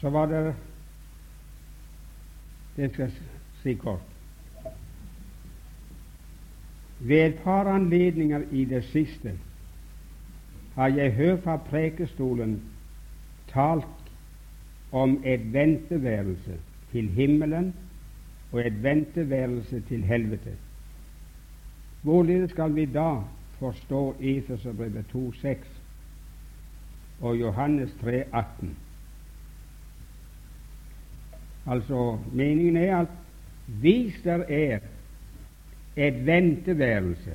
Så var det Det skal jeg si kort. Ved et par anledninger i det siste har jeg hørt fra prekestolen talt om et venteværelse til himmelen og et venteværelse til helvete. Hvorledes skal vi da forstå Efeserbrevet 2,6 og Johannes 3,18? Altså, meningen er at hvis det er et venteværelse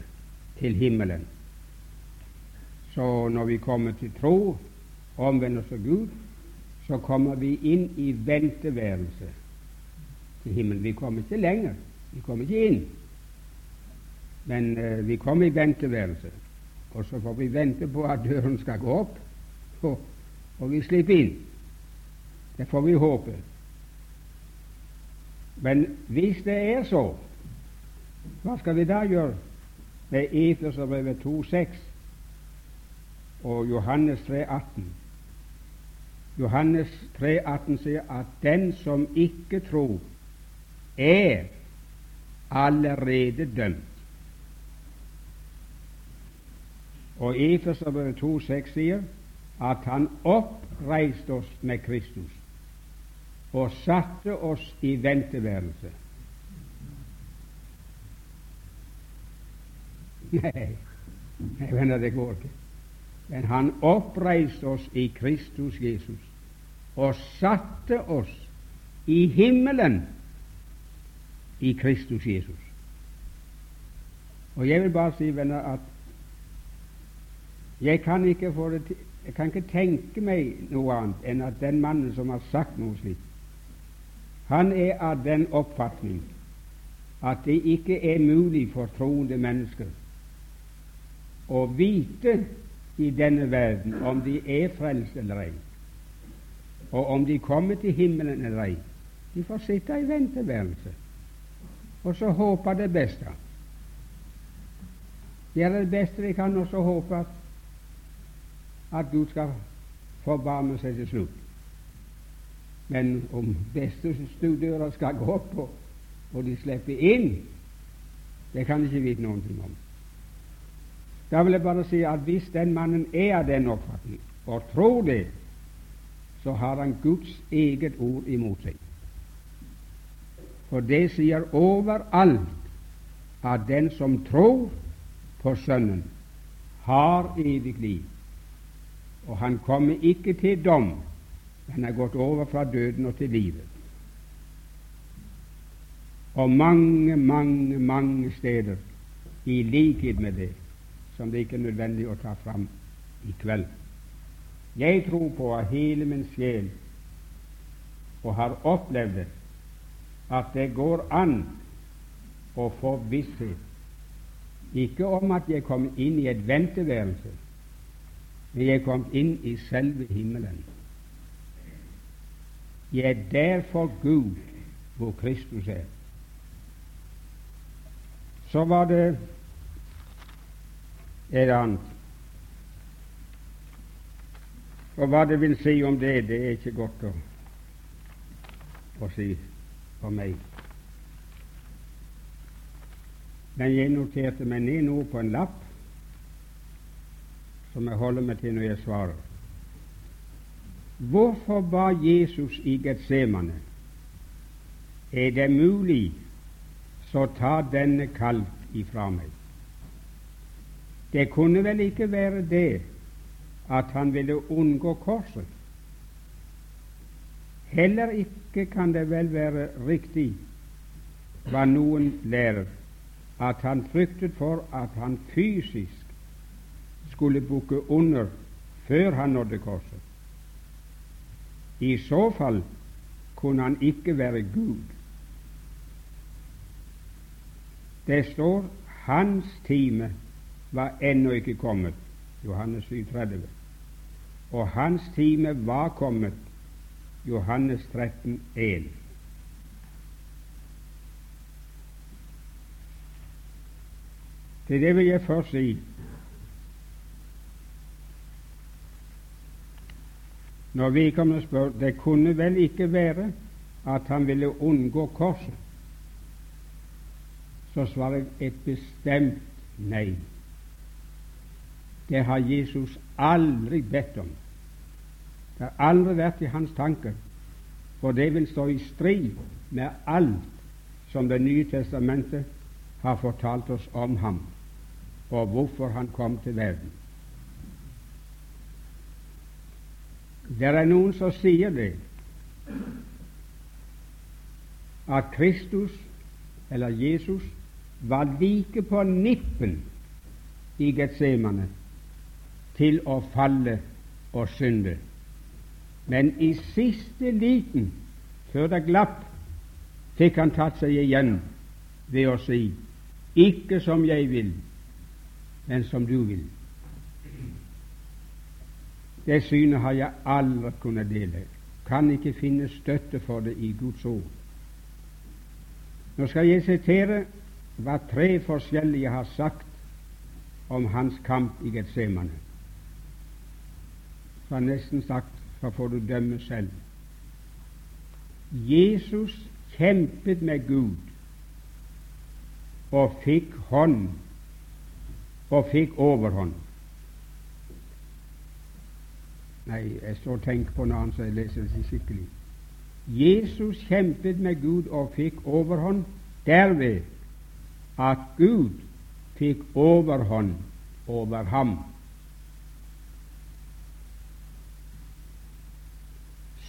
til himmelen, så når vi kommer til tro, omvender oss av Gud, så kommer vi inn i venteværelset til himmelen. Vi kommer ikke lenger. Vi kommer ikke inn. Men uh, vi kommer i venteværelset. Og så får vi vente på at døren skal gå opp, og, og vi slipper inn. Det får vi håpe. Men hvis det er så, hva skal vi da gjøre med Efeserbrevet 2,6 og Johannes 3,18? Johannes 3,18 sier at den som ikke tror, er allerede dømt. Og Efeserbrevet 2,6 sier at han oppreiste oss med Kristus og satte oss i venteværelse. Nei, nei venner, det går ikke. Men han oppreiste oss i Kristus Jesus og satte oss i himmelen i Kristus Jesus. Og jeg vil bare si, venner, at jeg kan ikke, det, jeg kan ikke tenke meg noe annet enn at den mannen som har sagt noe slikt, han er av den oppfatning at det ikke er mulig for troende mennesker å vite i denne verden om de er frelst eller ei, og om de kommer til himmelen eller ei. De får sitte i venteværelse og så håpe det beste. Gjøre det beste de kan, og så håpe at Gud skal forbarme seg til slutt. Men om beste stuedøra skal gå opp, og, og de slipper inn, det kan de ikke vite noe om. Da vil jeg bare si at hvis den mannen er av den oppfatning og tror det, så har han Guds eget ord imot seg. For det sier overalt at den som tror på Sønnen, har evig liv, og han kommer ikke til dom, men er gått over fra døden og til livet. Og mange, mange, mange steder i likhet med det som det ikke er nødvendig å ta fram i kveld. Jeg tror på av hele min sjel, og har opplevd det, at det går an å få visshet, ikke om at jeg kom inn i et venteværelse, men jeg kom inn i selve himmelen. Jeg er derfor Gud hvor Kristus er. Så var det et annet. Og hva det vil si om det, det er ikke godt å, å si for meg. Men jeg noterte meg ned noe på en lapp som jeg holder meg til når jeg svarer. Hvorfor ba Jesus i Getsemane? Er det mulig, så ta denne kalk ifra meg. Det kunne vel ikke være det at han ville unngå korset. Heller ikke kan det vel være riktig hva noen lærer, at han fryktet for at han fysisk skulle bukke under før han nådde korset. I så fall kunne han ikke være Gud. Det står hans time var ennå ikke kommet. Johannes 7,30. Og hans time var kommet. Johannes 13,1. Til det vil jeg først si Når og spør det kunne vel ikke være at han ville unngå korset, så svarer jeg et bestemt nei. Det har Jesus aldri bedt om. Det har aldri vært i hans tanke, for det vil stå i strid med alt som Det nye testamentet har fortalt oss om ham, og hvorfor han kom til verden. Det er noen som sier det, at Kristus, eller Jesus, var like på nippen i Getsemane til å falle og synde. Men i siste liten, før det glapp, fikk han tatt seg igjen ved å si ikke som jeg vil, men som du vil. Det synet har jeg aldri kunnet dele. Kan ikke finne støtte for det i Guds ord. Nå skal jeg sitere hva tre forskjellige har sagt om hans kamp i Getsemane. Så har nesten sagt, så får du dømme selv. Jesus kjempet med Gud og fikk hånd og fikk overhånd. Nei, jeg står og tenker på noe annet, så jeg leser det skikkelig. Jesus kjempet med Gud og fikk overhånd derved at Gud fikk overhånd over ham.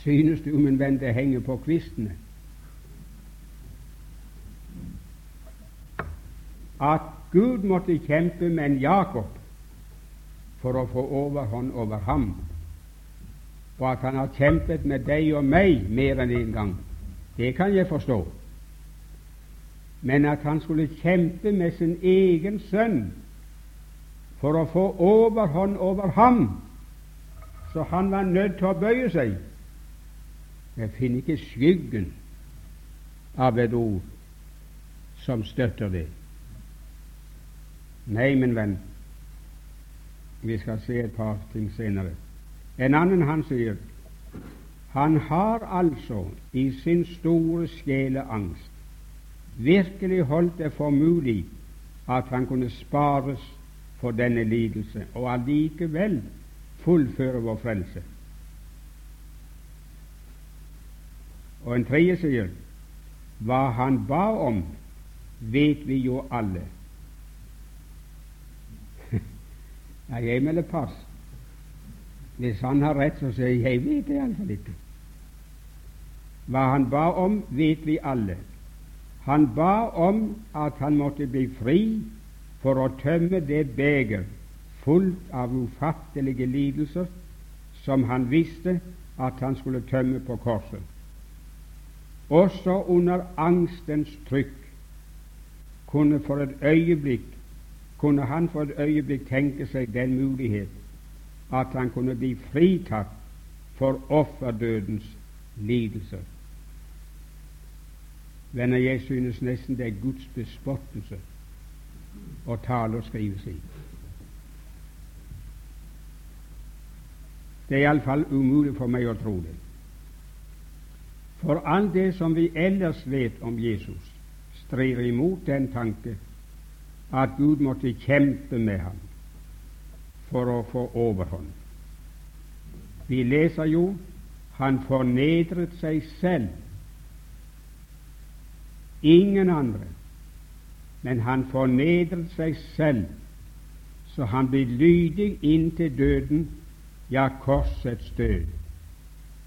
Synes du, min venn, det henger på kvistene? At Gud måtte kjempe med en Jakob for å få overhånd over ham, og at han har kjempet med deg og meg mer enn én en gang, det kan jeg forstå men at han skulle kjempe med sin egen sønn for å få overhånd over ham, så han var nødt til å bøye seg. Jeg finner ikke skyggen av et ord som støtter det. Nei, min venn, vi skal se et par ting senere. En annen han sier han har altså i sin store sjeleangst virkelig holdt det for mulig at han kunne spares for denne lidelse, og allikevel fullføre vår frelse. Og en tredje sier hva han ba om, vet vi jo alle. Nei, jeg melder pass. Hvis han har rett, så sier jeg vet det iallfall ikke. Hva han ba om, vet vi alle. Han ba om at han måtte bli fri for å tømme det beger fullt av ufattelige lidelser som han visste at han skulle tømme på korset. Også under angstens trykk kunne, for et øyeblikk, kunne han for et øyeblikk tenke seg den mulighet at han kunne bli fritatt for offerdødens lidelser. Venner, jeg synes nesten det er Guds bespottelse å tale og skrive slik. Det er iallfall umulig for meg å tro det. For alt det som vi ellers vet om Jesus, strir imot den tanke at Gud måtte kjempe med ham for å få overhånd. Vi leser jo han fornedret seg selv ingen andre. Men han fornedret seg selv, så han ble lydig inntil døden, ja, korsets død.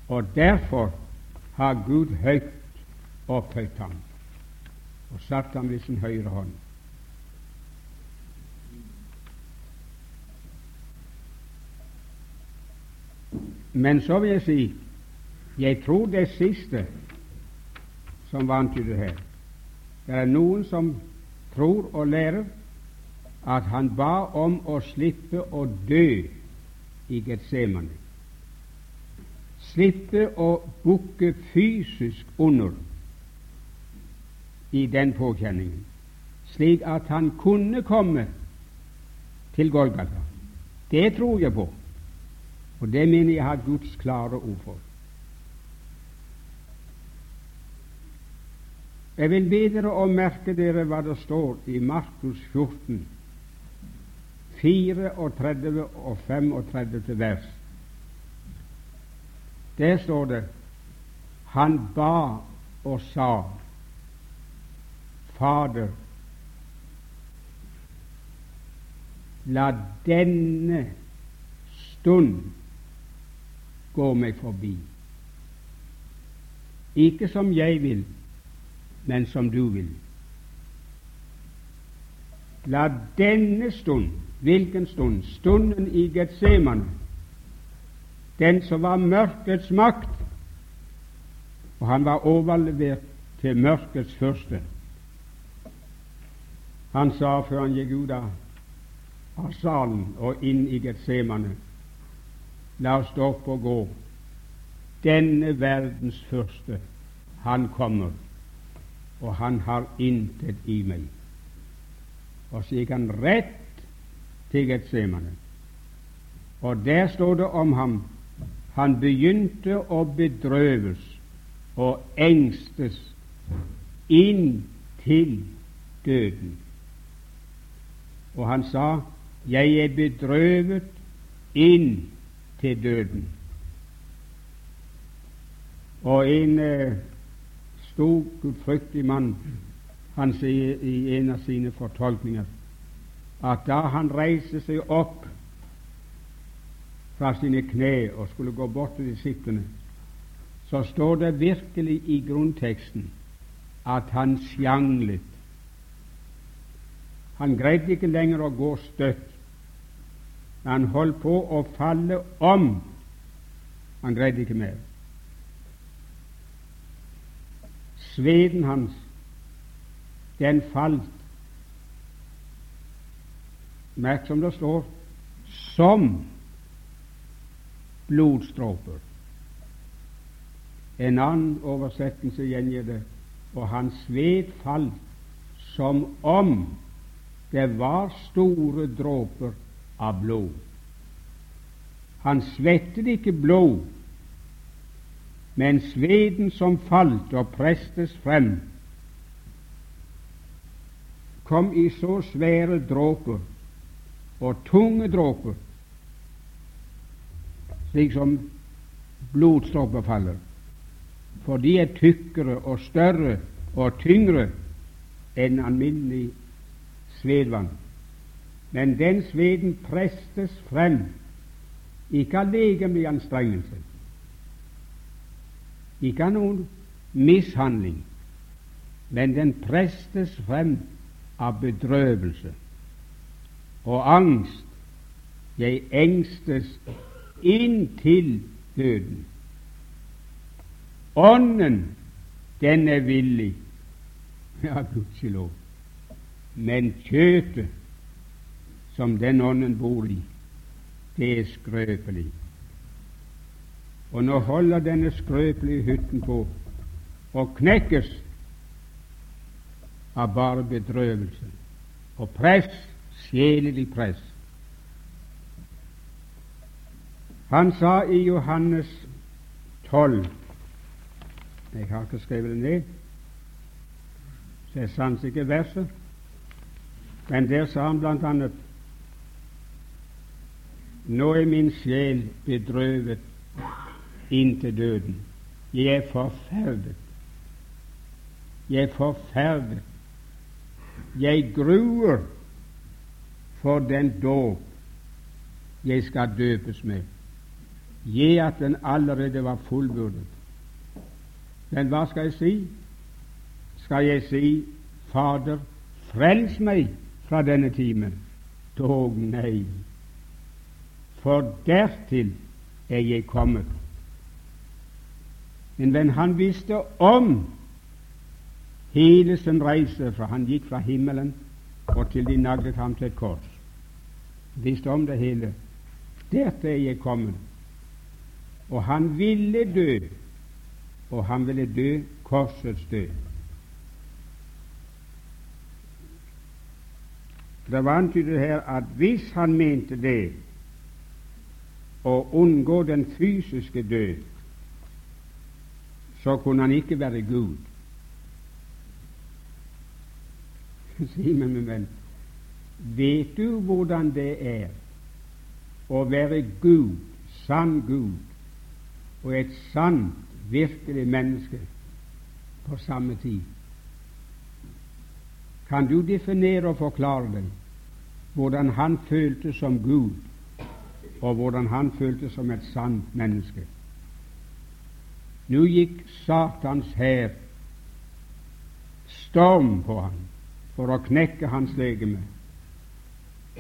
Og derfor har Gud høyt opphøyt ham og satt ham ved sin høyre hånd. Men så vil jeg si jeg tror det siste som var antydet her, det er noen som tror og lærer at han ba om å slippe å dø i Getsemane. Slippe å bukke fysisk under i den påkjenningen, slik at han kunne komme til Golgata. Det tror jeg på. Og det mener jeg har Guds klare ord for. Jeg vil be dere å merke dere hva det står i Markus 14, 34 og 35 vers. Der står det Han ba og sa, Fader, la denne stund gå meg forbi. Ikke som jeg vil, men som du vil. La denne stund Hvilken stund? Stunden i Getsemane, den som var mørkets makt, og han var overlevert til mørkets første. Han sa før han gikk ut av, av salen og inn i Getsemane La oss stå opp og gå. Denne verdens første, han kommer, og han har intet i meg. Og så gikk han rett til Getsemane. Og der står det om ham han begynte å bedrøves og engstes inn til døden. Og han sa, 'Jeg er bedrøvet inn til døden'. Og en eh, stor, gudfryktig mann han sier i en av sine fortolkninger at da han reiste seg opp fra sine kne og skulle gå bort til disiplene, så står det virkelig i grunnteksten at han sjanglet han greide ikke lenger å gå støtt. Han holdt på å falle om. Han greide ikke mer. Sveden hans, den falt. Merk som det står som blodstråper. En annen oversettelse gjengir det, og hans sved falt som om det var store dråper av blod. Han svettet ikke blod, men sveden som falt og prestes frem, kom i så svære dråper og tunge dråper, slik som blodstropper faller, for de er tykkere og større og tyngre enn alminnelig svedvann. Men den sveden prestes frem, ikke av legemlig anstrengelse, ikke av noen mishandling, men den prestes frem av bedrøvelse og angst. Jeg engstes inntil døden. Ånden, den er villig. Ja, gudskjelov. Men kjøtet, som den ånden bor i, det er skrøpelig. Og nå holder denne skrøpelige hytten på å knekkes av bare bedrøvelse og press, sjelelig press. Han sa i Johannes 12 Jeg har ikke skrevet det ned, så jeg sanser ikke verset. Men der sa han blant annet Nå er min sjel bedrøvet inntil døden. Jeg er forferdet. Jeg er forferdet. Jeg gruer for den dåp jeg skal døpes med. Gi at den allerede var fullbyrdet. Men hva skal jeg si? Skal jeg si, Fader, frels meg fra denne timen? Dog nei, for dertil er jeg kommet. Men venn, han visste om hele sin reise, fra han gikk fra himmelen og til de naglet ham til et kors. Visste om det hele. Dertil er jeg kommet. Og han ville dø, og han ville dø korsets død. Det var antydet her at hvis han mente det, å unngå den fysiske død, så kunne han ikke være Gud. Si meg, min venn, vet du hvordan det er å være Gud, sann Gud, og et sant, virkelig menneske på samme tid? Kan du definere og forklare deg hvordan han følte som Gud, og hvordan han følte som et sant menneske? Nå gikk Satans hær storm på ham for å knekke hans legeme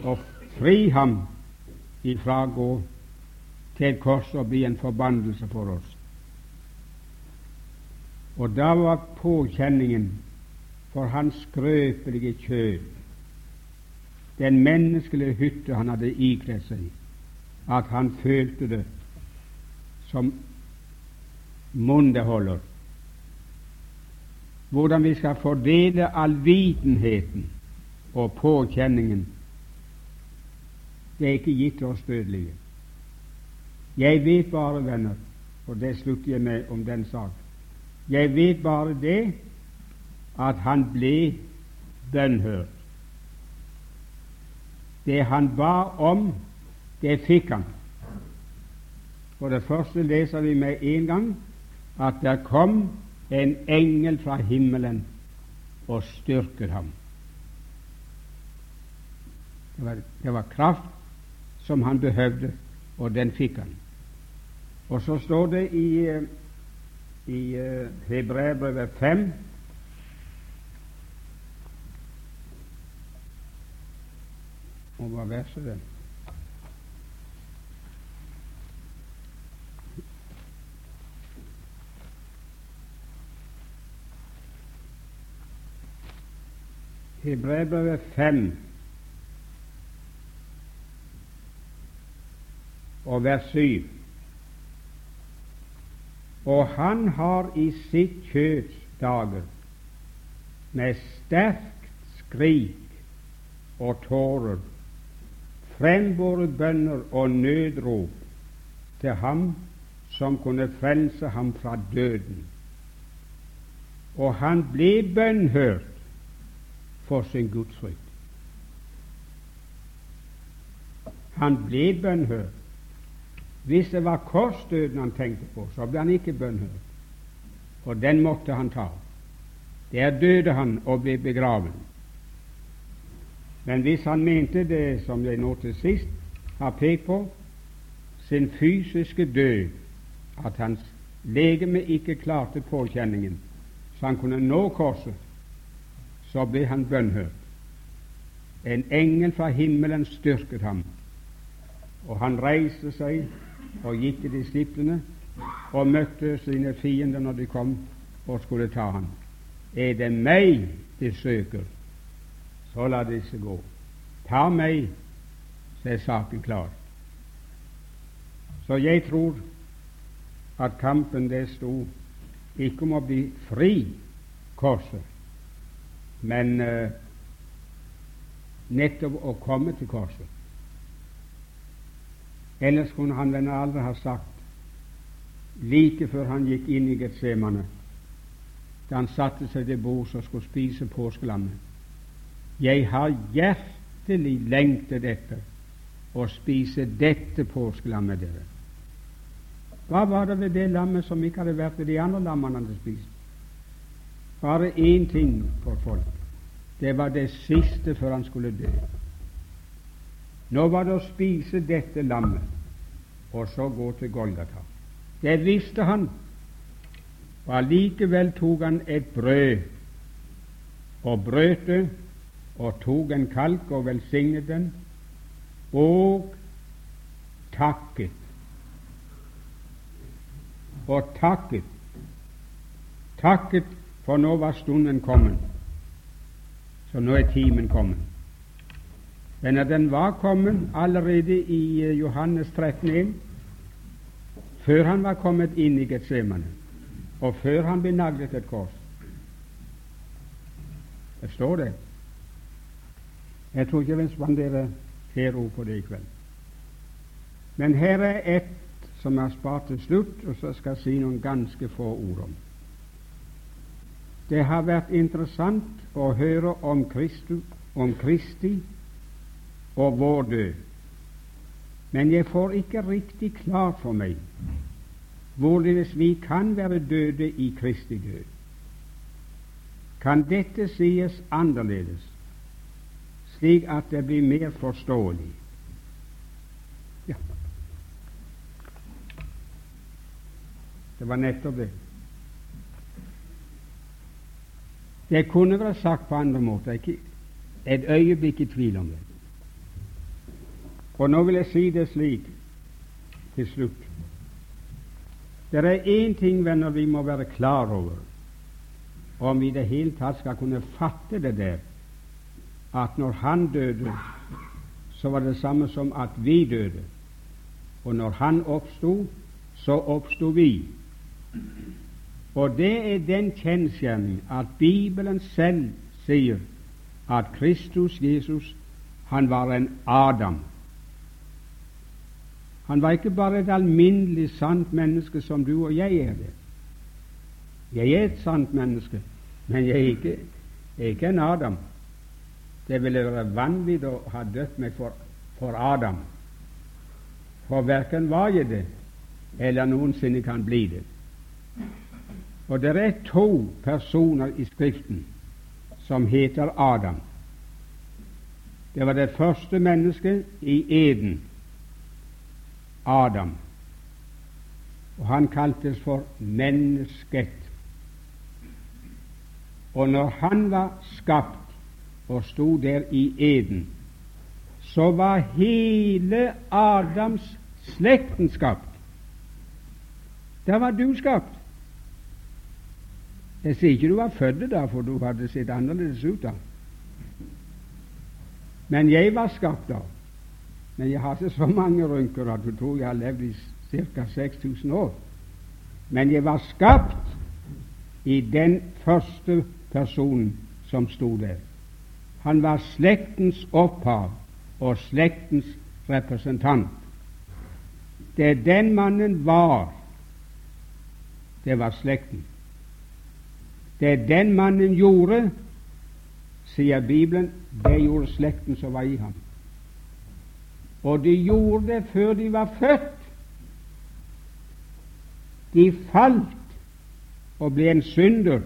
og fri ham ifra å gå til et kors og bli en forbannelse for oss. Og da var påkjenningen for hans skrøpelige kjød, den menneskelige hytte han hadde ikledd seg, at han følte det som mundeholder. Hvordan vi skal fordele allvitenheten og påkjenningen, det er ikke gitt oss dødelige. Jeg vet bare, venner, og det slutter jeg med om den sak, jeg vet bare det at han ble bønnhørt. Det han ba om, det fikk han. For det første leser vi med en gang at der kom en engel fra himmelen og styrket ham. Det var, det var kraft som han behøvde, og den fikk han. Og så står det i, i uh, Hebreabrevet 5 Og hva verset er det? Hebreerbrevet 5 og vers 7. Og han har i sitt kjøds dager med sterkt skrik og tårer frembåret bønner og nødrop til ham som kunne frelse ham fra døden. Og han ble bønnhørt for sin gudsfrykt. Han ble bønnhørt. Hvis det var korsdøden han tenkte på, så ble han ikke bønnhørt, for den måtte han ta. Der døde han og ble begraven. Men hvis han mente det som jeg nå til sist har pekt på, sin fysiske død, at hans legeme ikke klarte påkjenningen, så han kunne nå korset, så ble han bønnhørt. En engel fra himmelen styrket ham, og han reiste seg og gikk til disiplene og møtte sine fiender når de kom og skulle ta ham. Er det meg de søker, så la disse gå. Ta meg, så er saken klar. Så jeg tror at kampen det sto ikke om å bli fri korset, men uh, nettopp å komme til korset. Ellers kunne han vel aldri ha sagt, like før han gikk inn i Getsemane, da han satte seg til bords og skulle spise påskelammet Jeg har hjertelig lengtet etter å spise dette påskelammet, dere. Hva var det ved det lammet som ikke hadde vært ved de andre lammene han hadde spist? Bare én ting for folk. Det var det siste før han skulle dø. Nå var det å spise dette lammet, og så gå til Golgata. Det visste han, og allikevel tok han et brød og brøt det, og tok en kalk og velsignet den, og takket. Og takket. Takket, for nå var stunden kommet. Så nå er timen kommet. Men den var kommet allerede i eh, Johannes 13,1, før han var kommet inn i Getsemane, og før han ble naglet et kors. Det står det. Jeg tror ikke jeg vil spandere flere ord på det i kveld. Men her er ett som er spart til slutt, og så skal jeg si noen ganske få ord om. Det har vært interessant å høre om, Kristu, om Kristi og vår død, men jeg får ikke riktig klart for meg hvorledes vi kan være døde i Kristi død. Kan dette sies annerledes, slik at det blir mer forståelig? Ja. Det var nettopp det. Det kunne vært sagt på andre måter. Ikke et øyeblikk i tvil om det. Og nå vil jeg si det slik til slutt. Det er én ting, venner, vi må være klar over om vi i det hele tatt skal kunne fatte det der at når han døde, så var det samme som at vi døde. Og når han oppsto, så oppsto vi. Og det er den kjensgjerning at Bibelen selv sier at Kristus Jesus, han var en Adam. Han var ikke bare et alminnelig sant menneske som du og jeg er det. Jeg er et sant menneske, men jeg er ikke, jeg er ikke en Adam. Det ville være vanvittig å ha døpt meg for, for Adam, for verken var jeg det, eller noensinne kan bli det. Og det er to personer i Skriften som heter Adam. Det var det første mennesket i Eden, Adam, og han kaltes for mennesket. Og når han var skapt og sto der i eden, så var hele Adams slekten skapt. Der var du skapt. Jeg sier ikke du var født da, for du hadde sett annerledes ut da. Men jeg var skapt da. Men jeg har ikke så mange rynker at du tror jeg har levd i ca. 6000 år. Men jeg var skapt i den første personen som sto der. Han var slektens opphav og slektens representant. Det den mannen var, det var slekten. Det den mannen gjorde, sier Bibelen, det gjorde slekten som var i ham. Og de gjorde det før de var født. De falt og ble en synder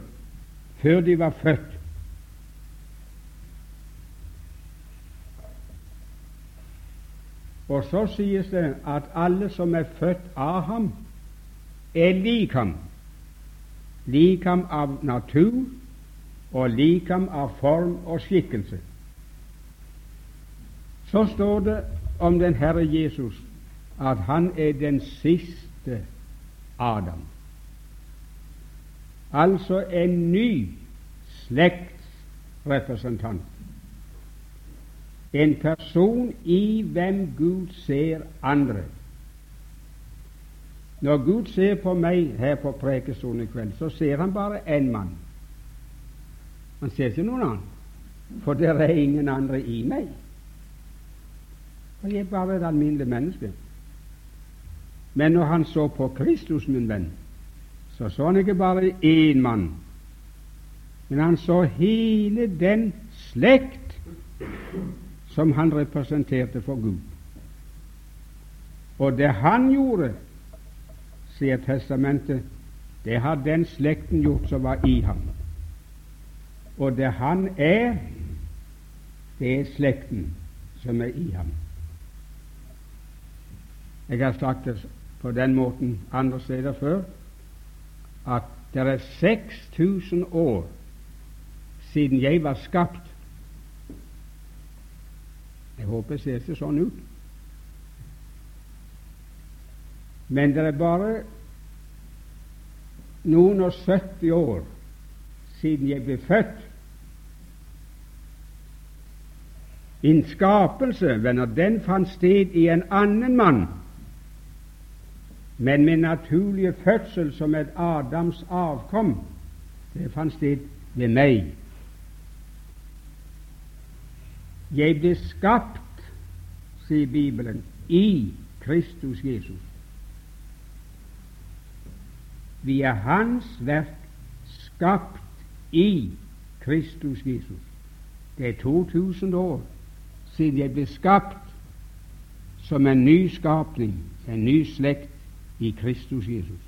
før de var født. Og så sies det at alle som er født av ham, er lik ham. Lik ham av natur og likam av form og skikkelse. Så står det om den Herre Jesus at han er den siste Adam. Altså en ny slektsrepresentant. En person i hvem Gud ser andre. Når Gud ser på meg her på prekestolen i kveld, så ser han bare én mann. Han ser ikke noen annen, for det er ingen andre i meg. Og jeg er bare et alminnelig menneske. Men når han så på Kristus, min venn, så så han ikke bare én mann, men han så hele den slekt som han representerte for Gud. Og det han gjorde, sier Testamentet, det har den slekten gjort som var i ham. Og det han er, det er slekten som er i ham. Jeg har sagt det på den måten andre steder før, at det er 6000 år siden jeg var skapt. Jeg håper det ser ikke sånn ut. Men det er bare noen og 70 år siden jeg ble født. En skapelse, venner, den fant sted i en annen mann men min naturlige fødsel som et Adams avkom, det fant sted ved meg. Jeg ble skapt, sier Bibelen, i Kristus Jesus. Vi er Hans verk, skapt i Kristus Jesus. Det er 2000 år siden jeg ble skapt som en ny skapning, en ny slekt i Kristus Jesus.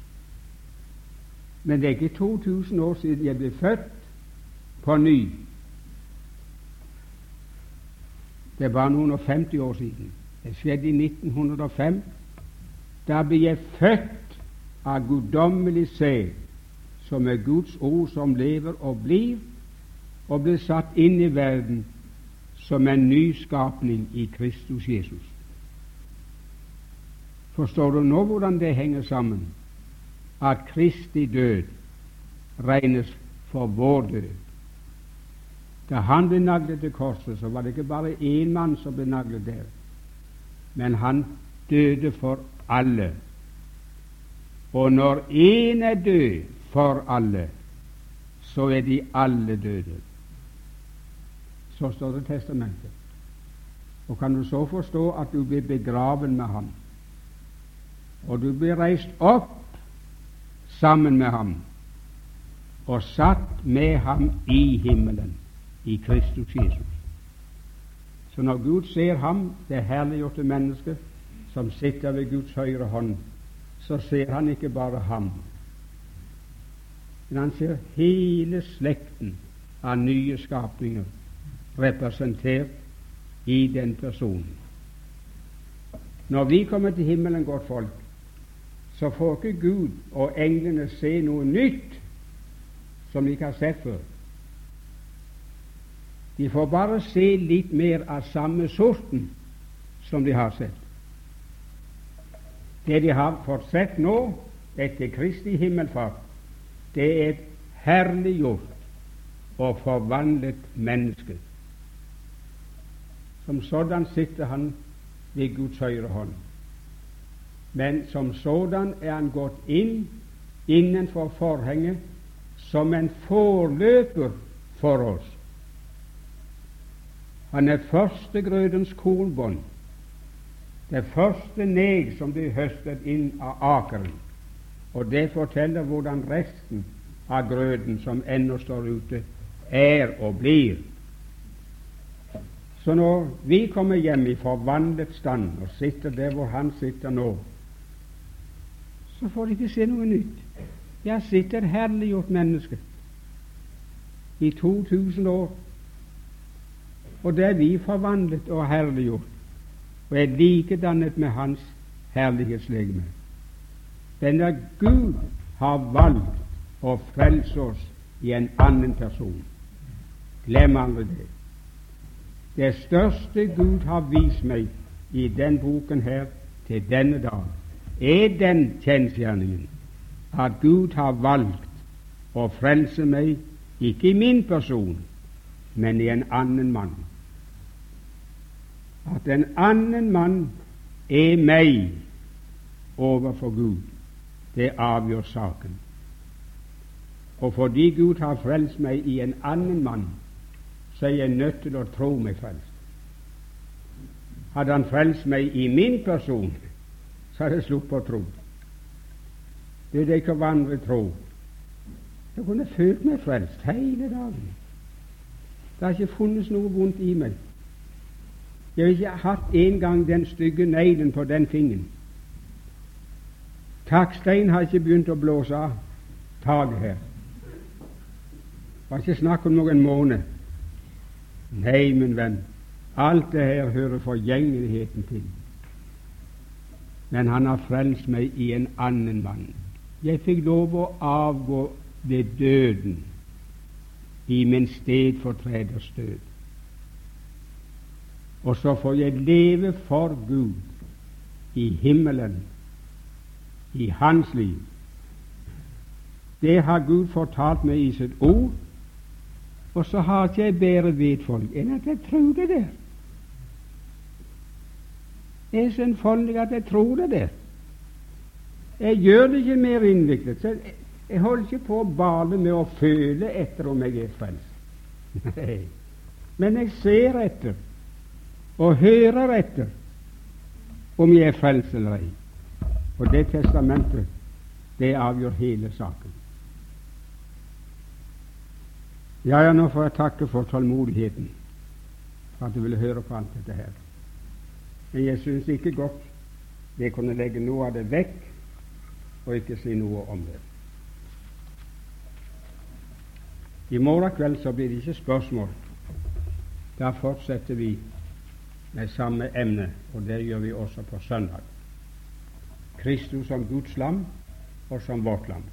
Men det er ikke 2000 år siden jeg ble født på ny. Det er bare noen og 50 år siden. Det skjedde i 1905. Da ble jeg født av guddommelig sæd, som er Guds ord som lever og blir, og blir satt inn i verden som en nyskapning i Kristus Jesus. Forstår du nå hvordan det henger sammen? At Kristi død regnes for vår død. Da han ble naglet til korset, så var det ikke bare én mann som ble naglet der, men han døde for alle. Og når én er død for alle, så er de alle døde. Så står det testamentet. Og kan du så forstå at du blir begraven med ham, og du blir reist opp sammen med ham og satt med ham i himmelen, i Kristus Jesus. Så når Gud ser ham, det herliggjorte mennesket som sitter ved Guds høyre hånd, så ser han ikke bare ham, men han ser hele slekten av nye skapninger representert i den personen. Når vi kommer til himmelen, godt folk, så får ikke Gud og englene se noe nytt som de ikke har sett før. De får bare se litt mer av samme sorten som de har sett. Det de har fått sett nå, etter Kristi himmelfart, det er et herliggjort og forvandlet menneske. Som sådan sitter han ved Guds høyre hånd. Men som sådan er han gått inn innenfor forhenget som en forløper for oss. Han er førstegrødens kornbånd, det første neg som blir høstet inn av akeren. Og det forteller hvordan resten av grøden som ennå står ute, er og blir. Så når vi kommer hjem i forvandlet stand og sitter der hvor han sitter nå, så får de ikke se noe nytt. Jeg sitter herliggjort menneske i 2000 år, og det er vi forvandlet og herliggjort og er likedannet med Hans herlighetslegeme. Denne Gud har valgt å frelse oss i en annen person. Glem aldri det. Det største Gud har vist meg i den boken her til denne dag, er den kjensgjerningen at Gud har valgt å frelse meg, ikke i min person, men i en annen mann. At en annen mann er meg overfor Gud, det avgjør saken. Og fordi Gud har frelst meg i en annen mann, så er jeg nødt til å tro meg frelst. Hadde Han frelst meg i min person, så hadde jeg sluppet å tro. Det er det ikke å tro. Jeg kunne følt meg frelst hele dagen. Det har ikke funnes noe vondt i meg. Jeg har ikke hatt engang den stygge neglen på den fingeren. Takstein har ikke begynt å blåse av taket her. Det var ikke snakk om noen måned. Nei, min venn, alt det her hører forgjengeligheten til. Men han har frelst meg i en annen mann. Jeg fikk lov å avgå ved døden i min stedfortreders død. Og så får jeg leve for Gud i himmelen, i Hans liv. Det har Gud fortalt meg i sitt ord, og så har ikke jeg bedre vet folk enn at jeg tror det der. Det er så enfoldig at jeg tror det der. Jeg gjør det ikke mer innviklet. Så jeg, jeg holder ikke på å bale med å føle etter om jeg er frelst. Men jeg ser etter og hører etter om jeg er frelst eller ei. Og det testamentet, det avgjør hele saken. Ja, ja, nå får jeg takke for tålmodigheten, for at du ville høre på alt dette her. Men jeg syns ikke godt jeg kunne legge noe av det vekk og ikke si noe om det. I morgen kveld så blir det ikke spørsmål. Da fortsetter vi med samme emne, og det gjør vi også på søndag. Kristus som Guds lam og som vårt lam.